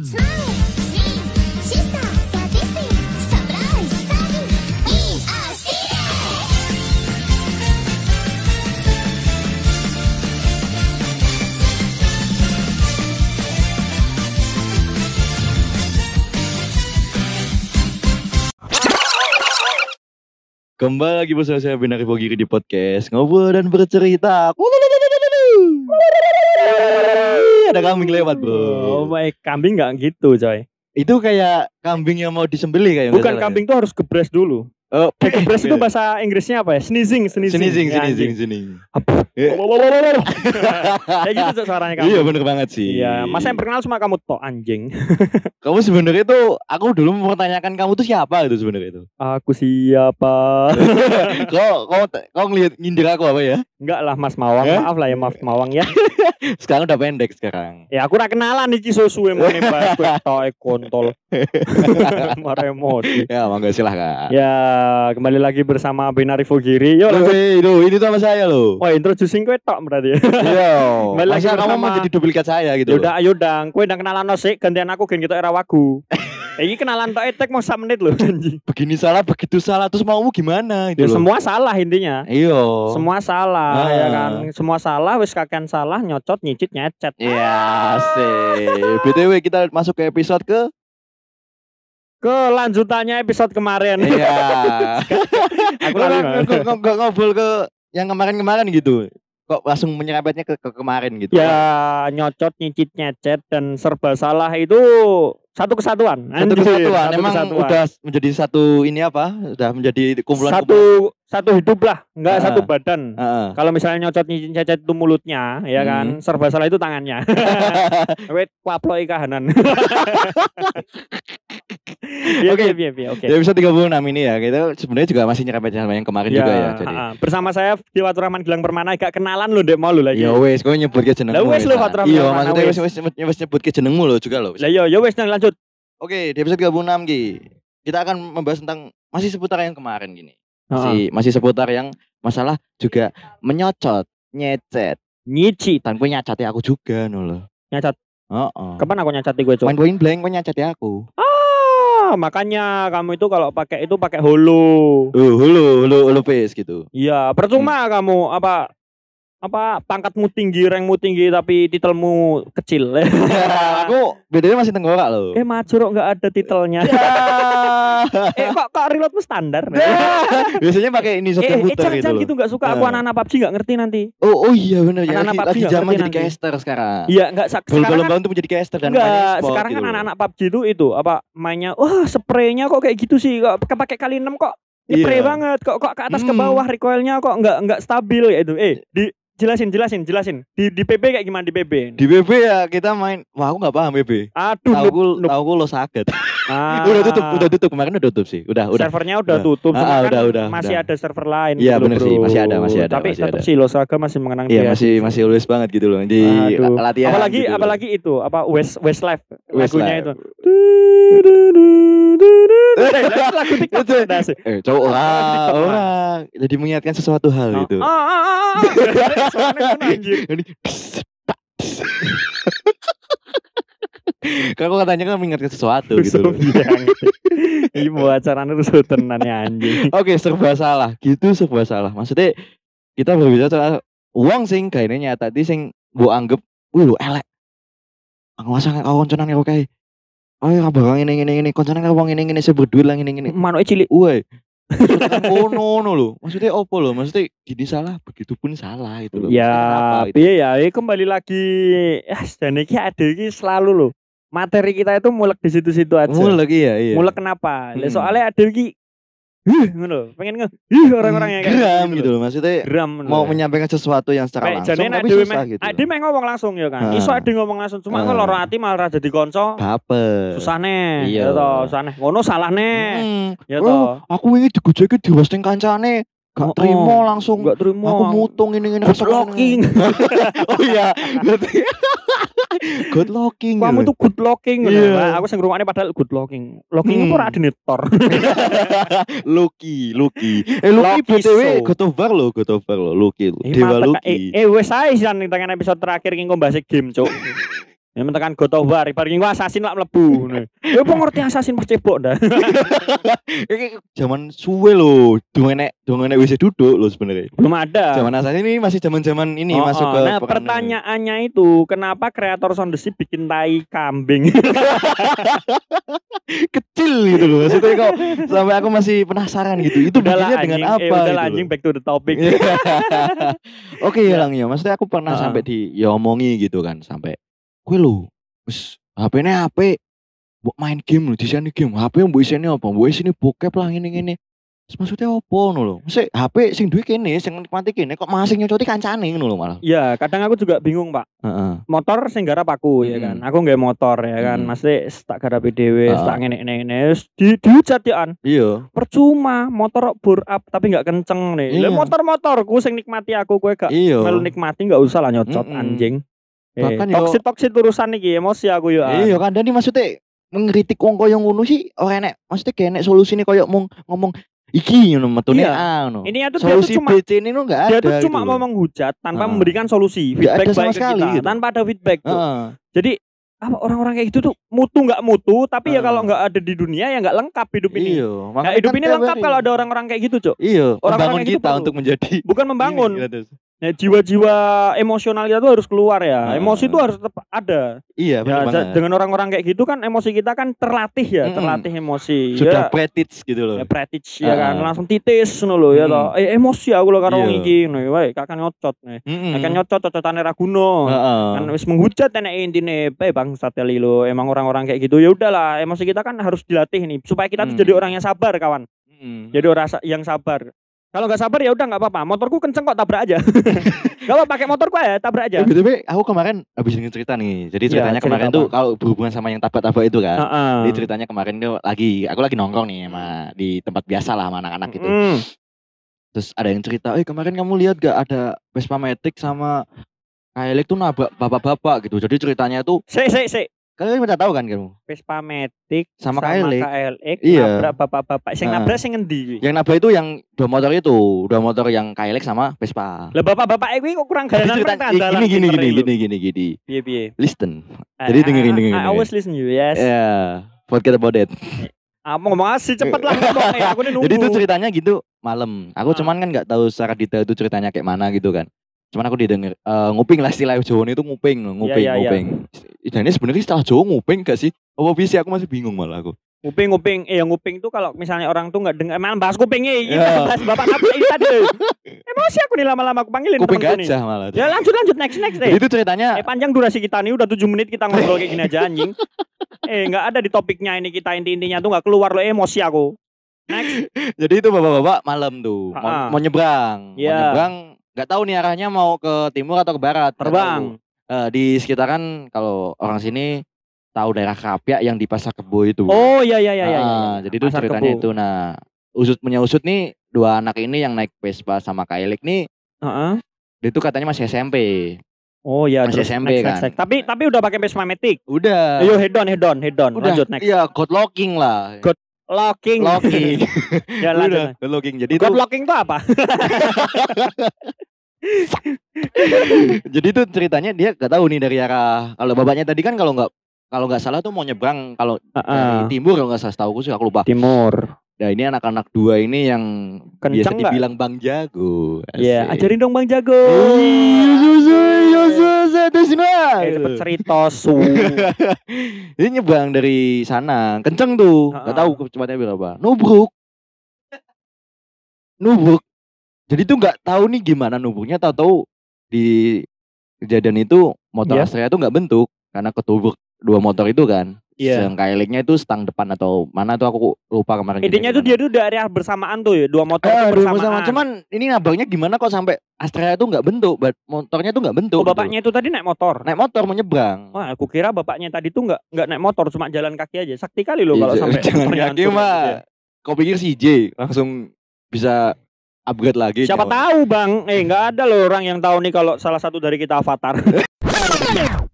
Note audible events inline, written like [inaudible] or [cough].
Kembali lagi bersama saya Binari Bogiri di podcast Ngobrol dan bercerita Ada kambing lewat Oh bro my, kambing nggak gitu coy. Itu kayak kambing yang mau disembelih kayak Bukan kambing tuh harus gebres dulu. Oh, Eh, gebres itu bahasa Inggrisnya apa ya? Sneezing, sneezing. Sini sing, Ya, anjing. sini Apa? Eh. Kayak gitu suaranya kamu. Iya bener banget sih Iya, masa yang perkenal cuma kamu tok anjing. [laughs] Kamu sebenarnya tuh Aku dulu mempertanyakan kamu tuh siapa itu sebenarnya itu Aku siapa? [laughs] Kau kau kau ngeliat nyindir aku apa ya Enggak lah Mas Mawang, Eh? maaf lah ya Mas Mawang ya. [laughs] Sekarang udah pendek sekarang Ya aku ora kenalan iki mau nembak gue tok eh, kontol. Marah emosi. Ya mangga silahkan Ya, kembali lagi bersama Binari Fogiri. Yo. Woi, itu ini tuh sama saya loh Wah, introducing gue tok berarti. Iya [laughs] Kembali lagi kamu bersama- mau jadi duplikat saya gitu Yaudah ayo dang, kowe ndang kenalan no sik gantian aku gen kita era wagu. [laughs] Eh, Iki kenalan tok etek mau sak menit loh anjing. [laughs] begini salah begitu salah terus maumu gimana itu Ya semua salah intinya. iya Semua salah Ah. ya kan. Semua salah wis kakean salah nyocot nyicit nyecet. Iya sih btw kita masuk ke episode ke Kelanjutannya episode kemarin. iya [laughs] Aku nggak- ngobrol ke yang kemarin-kemarin gitu kok langsung menyerempetnya ke, ke kemarin gitu Ya nyocot nyicit nyecet dan serba salah itu satu kesatuan. satu kesatuan satu emang kesatuan. udah menjadi satu ini apa udah menjadi kumpulan satu satu hidup lah, enggak Ah. satu badan. Heeh. Kalau misalnya nyocot nyicit nyecet itu mulutnya, ya kan, serba salah itu tangannya. [laughs] Wait, kuaploi kahanan. [laughs] Iya, Oke. iya, iya, oke. Di episode 36 ini ya kita sebenarnya juga masih nyerempet sama yang kemarin juga ya jadi ha-ha. bersama saya di Waturaman Gilang Permana gak kenalan lo dek mau lo lagi. Ya wes, kau nyebut ke jenengmu. Lah wes lah. Fatrah Iya, maksudnya wes. wes wes wes nyebut ke jenengmu lo juga lo. Lah yo yo wes nang lanjut. Oke, di episode 36 Ki. Kita akan membahas tentang masih seputar yang kemarin gini. Masih masih seputar yang masalah juga menyocot, nyecet. Nyicit, Tanpa nyacati aku juga no lo. nyacat. Heeh. Kapan aku nyacati gue, Cok? Main point blank kau nyacati aku. Ah, makanya kamu itu kalau pakai itu pakai holo. Uh, hulu, hulu, hulu pace gitu. Iya, percuma Hmm. kamu apa apa pangkatmu tinggi, rankmu tinggi tapi titelmu kecil. aku bedanya masih tenggorok lo. eh macurok nggak ada titelnya. Ya. Eh kok kok reloadmu standar? [laughs] Biasanya pakai ini eh, shotgun eh puter jangan, gitu loh. gitu nggak suka aku Ah. anak-anak PUBG nggak ngerti nanti. Oh, oh iya benar ya. Anak-anak PUBG lagi zaman jadi caster sekarang. Iya nggak sekarang kan Belum-belum tuh menjadi caster dan Enggak, sekarang gitu kan anak-anak PUBG itu itu apa mainnya wah spraynya kok kayak gitu sih kok pakai kali 6 kok spray Iya. banget kok kok ke atas ke Hmm. bawah recoilnya kok nggak nggak stabil ya itu eh di jelasin jelasin jelasin di di PB kayak gimana di PB Di BB ya kita main, wah aku nggak paham BB. aduh Tahu noob, ku, noob. tahu ku lo sakit. [laughs] Ah. udah tutup, udah tutup kemarin udah tutup sih. Udah, udah. servernya udah Udah. tutup Ah, cuma ah, kan udah, udah, masih udah. ada server lain Iya, gitu, bener bro. sih, masih ada, masih ada, tapi masih tetap ada. sih Losaga masih mengenang Iya dia masih sih. masih always banget gitu loh di Aduh. latihan. apalagi gitu. apalagi itu apa West Westlife Westlife. lagunya itu Eh, [laughs] lagu TikTok Itu. sih Eh, cowok lah. orang. Jadi mengingatkan sesuatu hal Oh, gitu. ah, ah, ah, [laughs] [laughs] ah. Suaranya kan anjir. Ini Kalau katanya kan mengingatkan sesuatu gitu. Iya buat acaranya rusuh tenan ya anjing. Oke, serba salah. Gitu serba salah. Maksudnya kita berbicara soal uang sing kayaknya nyata di sing bu anggap, wih lu elek. Aku masa kau konconan kau kayak, oh ya bakal ini ini ini konconan kau uang ini ini saya berduit lah ini ini. Manuke cilik. Woi, oh no no lo. Maksudnya apa lo? Maksudnya gini salah, begitu pun salah itu loh. Maksudnya Ya, gitu? piye ya, ini kembali lagi ya dan iki ada iki selalu loh. Materi kita itu mulek di situ-situ aja. Mulek iya iya. Mulek kenapa? Lah, Hmm. soalnya ada huh, ngono, pengen nge huh, orang-orang yang kayak geram gitu gitu loh. Maksudnya Geram mau menyampaikan sesuatu yang secara langsung tapi susah meh, gitu. ade meh ngomong langsung ya kan. Ah. Iso ade ngomong langsung, cuma kalau loro ati malah jadi kanca. Baper. Susah nih, Iya. ya toh, susah nih. Ngono salah nih, Hmm. ya Oh, toh. aku ini digojeki di hosting kancane. Gak Oh, terima oh. langsung. Enggak terima. Aku mutung ini ini Good looking. [laughs] oh iya. [laughs] Berarti good looking. Kamu tuh good looking ngono. Iya. Nah, Aku sing ngrungokne padahal good looking. Looking Hmm. itu ora adine tor. [laughs] Lucky, Lucky. Eh Lucky BTW God of War lo, Lucky Dewa Lucky. Eh, eh wes ae sih ning tangan episode terakhir ki bahas game, Cuk. [laughs] Ya of War, bar nggo assassin lak mlebu. [laughs] Ya apa ngerti assassin pas cebok dah. [laughs] Iki zaman suwe lho, dongene dongene wis duduk lho sebenarnya. Belum ada. Zaman asal ini masih zaman-zaman ini Oh, masuk oh. ke Nah, pertanyaannya itu kenapa kreator Sound bikin tai kambing? [laughs] kecil gitu loh. Maksudnya kok sampai aku masih penasaran gitu. Itu Udahlah, bikinnya dengan anjing. apa Eh, udahlah gitu anjing back to the topic. Oke ya Ya. Lang ya. Maksudnya aku pernah Heeh. sampai di ya omongi gitu kan sampai gue lo wis HP-ne HP mbok main game lho, di sini game. HP mbok isine apa? Mbok isine bokep lah ngene. Terus maksudnya apa ngono lho? Mesti HP sing duwe kene, sing nikmati kene kok sing nyocoti kancane ngono lho malah. Iya, kadang aku juga bingung, Pak. Heeh. Motor sing garap aku ya kan. Aku nggak motor ya kan. Mm-mm. Mesti tak garapi dhewe, Heeh. tak ngene ngene ngene. Wis Di dihujat ya. Iya. Percuma motor bur up tapi nggak kenceng nih. Iya. Motor-motorku sing nikmati aku kowe gak Iya. melu nikmati nggak usah lah nyocot Mm-mm. anjing. Eh, Bahkan yo- toksit toksit urusan iki emosi aku yo. An. Iya kan dan ini maksudnya mengkritik wong koyo ngono sih ora enek. Maksudnya kayak enek solusine koyo mong ngomong iki ngono metune Iya. A ngono. Ini tuh Solusi cuma B C ini enggak ada. dia tuh cuma gitu mau menghujat tanpa Heeh. memberikan solusi feedback ada sama baik sekali kita gitu. tanpa ada feedback tuh. Heeh. Jadi apa orang-orang kayak gitu tuh mutu nggak mutu tapi ya Heeh. kalau nggak ada di dunia ya nggak lengkap hidup ini. Iya, Nah, hidup kan ini lengkap kalau ada orang-orang kayak gitu, Cuk. Iya, orang-orang membangun kayak gitu kita perlu. untuk menjadi Bukan [laughs] membangun. Nah, jiwa-jiwa emosional kita tuh harus keluar ya. Heeh. Emosi itu harus tetap ada. Iya, Ya, benar banget. dengan orang-orang kayak gitu kan emosi kita kan terlatih ya, Mm-mm. terlatih emosi. Sudah ya, pretis gitu loh. ya pretich ya kan, Heeh. langsung titis ngono lho ya Mm. toh. Eh emosi aku lho karo wong Iya. iki ngono ya, wae kakak nyocot nih. Heeh. Kakak nyocot cocotane ra guno. Heeh. kan wis menghujat enek intine eh bang sateli lo emang orang-orang kayak gitu ya udahlah emosi kita kan harus dilatih nih supaya kita tuh Hmm. jadi orang yang sabar kawan Heeh. jadi orang yang sabar kalau nggak sabar ya udah nggak apa-apa motorku kenceng kok tabrak aja [laughs] kalau pakai motorku ya tabrak aja BTW, aku kemarin habis denger cerita nih. Jadi Iya, ceritanya cerita kemarin apa? tuh kalau berhubungan sama yang tabrak-tabrak itu kan. Heeh. Jadi ceritanya kemarin tuh lagi aku lagi nongkrong nih sama di tempat biasa lah sama anak-anak gitu. Mm. Terus ada yang cerita, "Eh, kemarin kamu lihat gak ada Vespa Matic sama Kayak tuh nabrak bapak-bapak gitu. Jadi ceritanya tuh Sik sik sik. Kalian udah tahu kan kamu? Vespa Matic Sama KLX. KLX Iya. nabrak bapak-bapak. Sing Heeh. nabrak sing ngendi? Yang nabrak itu yang dua motor itu, dua motor yang Kayak sama Vespa. Lah bapak-bapak kuwi kok kurang garanan kurang tandalan gini gini gini gini gini gini. Piye piye. Listen. Ah, Jadi ah, dengerin, ah, dengerin, I always listen you, yes. Ya, forget about it. Ah, mau ngomong asih cepet lah ngomong eh, aku nih nunggu. Jadi itu ceritanya gitu malam. Aku cuman kan nggak tahu secara detail itu ceritanya kayak mana gitu kan. Cuman aku didengar eh, nguping lah istilah Jawa itu nguping, nguping, iya, iya. nguping. Dan ini sebenarnya istilah Jawa nguping gak sih? Apa bisa aku masih bingung malah aku. Nguping nguping eh yang nguping tuh kalau misalnya orang tuh nggak dengar emang bahas kupingnya ini Ya. bahas bapak nabrak ini tadi. Emosi aku nih lama-lama aku panggilin Kuping gajah malah. Ya lanjut lanjut next next Jadi eh. itu ceritanya Eh panjang durasi kita nih udah 7 menit kita ngobrol kayak gini aja anjing. Eh nggak ada di topiknya ini kita inti-intinya tuh nggak keluar loh emosi aku. Next. [laughs] jadi itu bapak-bapak malam tuh mau, mau nyebrang. Mau Iya. nyebrang nggak tahu nih arahnya mau ke timur atau ke barat. Terbang. Eh, di sekitaran kalau orang sini tahu daerah Krapyak yang di Pasar Kebo itu. Oh iya iya iya iya. Ah, iya. jadi itu Pasar ceritanya Kebo. itu. Nah, usut punya usut nih dua anak ini yang naik Vespa sama Kailik nih, Heeh. dia itu katanya masih SMP. Oh iya Masih terus SMP next, kan. next, next. Tapi tapi udah pakai Vespa Matic. Udah. Ayo head on head on head on. udah. Lanjut next. Iya, god locking lah. God Locking. locking. [laughs] ya lanjut. udah, god locking. Jadi itu God locking tuh apa? [laughs] [laughs] jadi itu ceritanya dia gak tahu nih dari arah kalau bapaknya tadi kan kalau nggak kalau nggak salah tuh mau nyebrang kalau dari Heeh. timur kalau nggak salah tahu sih aku lupa. Timur. Nah ini anak-anak dua ini yang Kenceng biasa nggak? dibilang Bang Jago. Iya, Asik. ajarin dong Bang Jago. Iya, susah, iya. Eh, cepet cerita su. [laughs] Ini nyebrang dari sana, kenceng tuh, nggak Ha-ha. tahu kecepatannya berapa. Nubruk, nubruk. Jadi tuh nggak tahu nih gimana nubruknya, tahu-tahu di kejadian itu motor Iya. Astrea tuh nggak bentuk karena ketubuk dua motor itu kan. Iya. Yang kailiknya itu stang depan atau mana tuh aku lupa kemarin. Intinya tuh dia tuh dari bersamaan tuh ya, dua motor Eh, bersamaan. sama. Cuman ini nabraknya gimana kok sampai Astrea tuh nggak bentuk, motornya tuh nggak bentuk. Oh, gitu. bapaknya itu tadi naik motor. naik motor mau nyebrang. Wah, aku kira bapaknya tadi tuh nggak nggak naik motor, cuma jalan kaki aja. Sakti kali loh kalau Iya, [laughs] sampai jalan kaki mah. ya. Kau pikir si J langsung bisa upgrade lagi? Siapa nyawa. tahu bang? Eh nggak ada loh orang yang tahu nih kalau salah satu dari kita avatar. [laughs]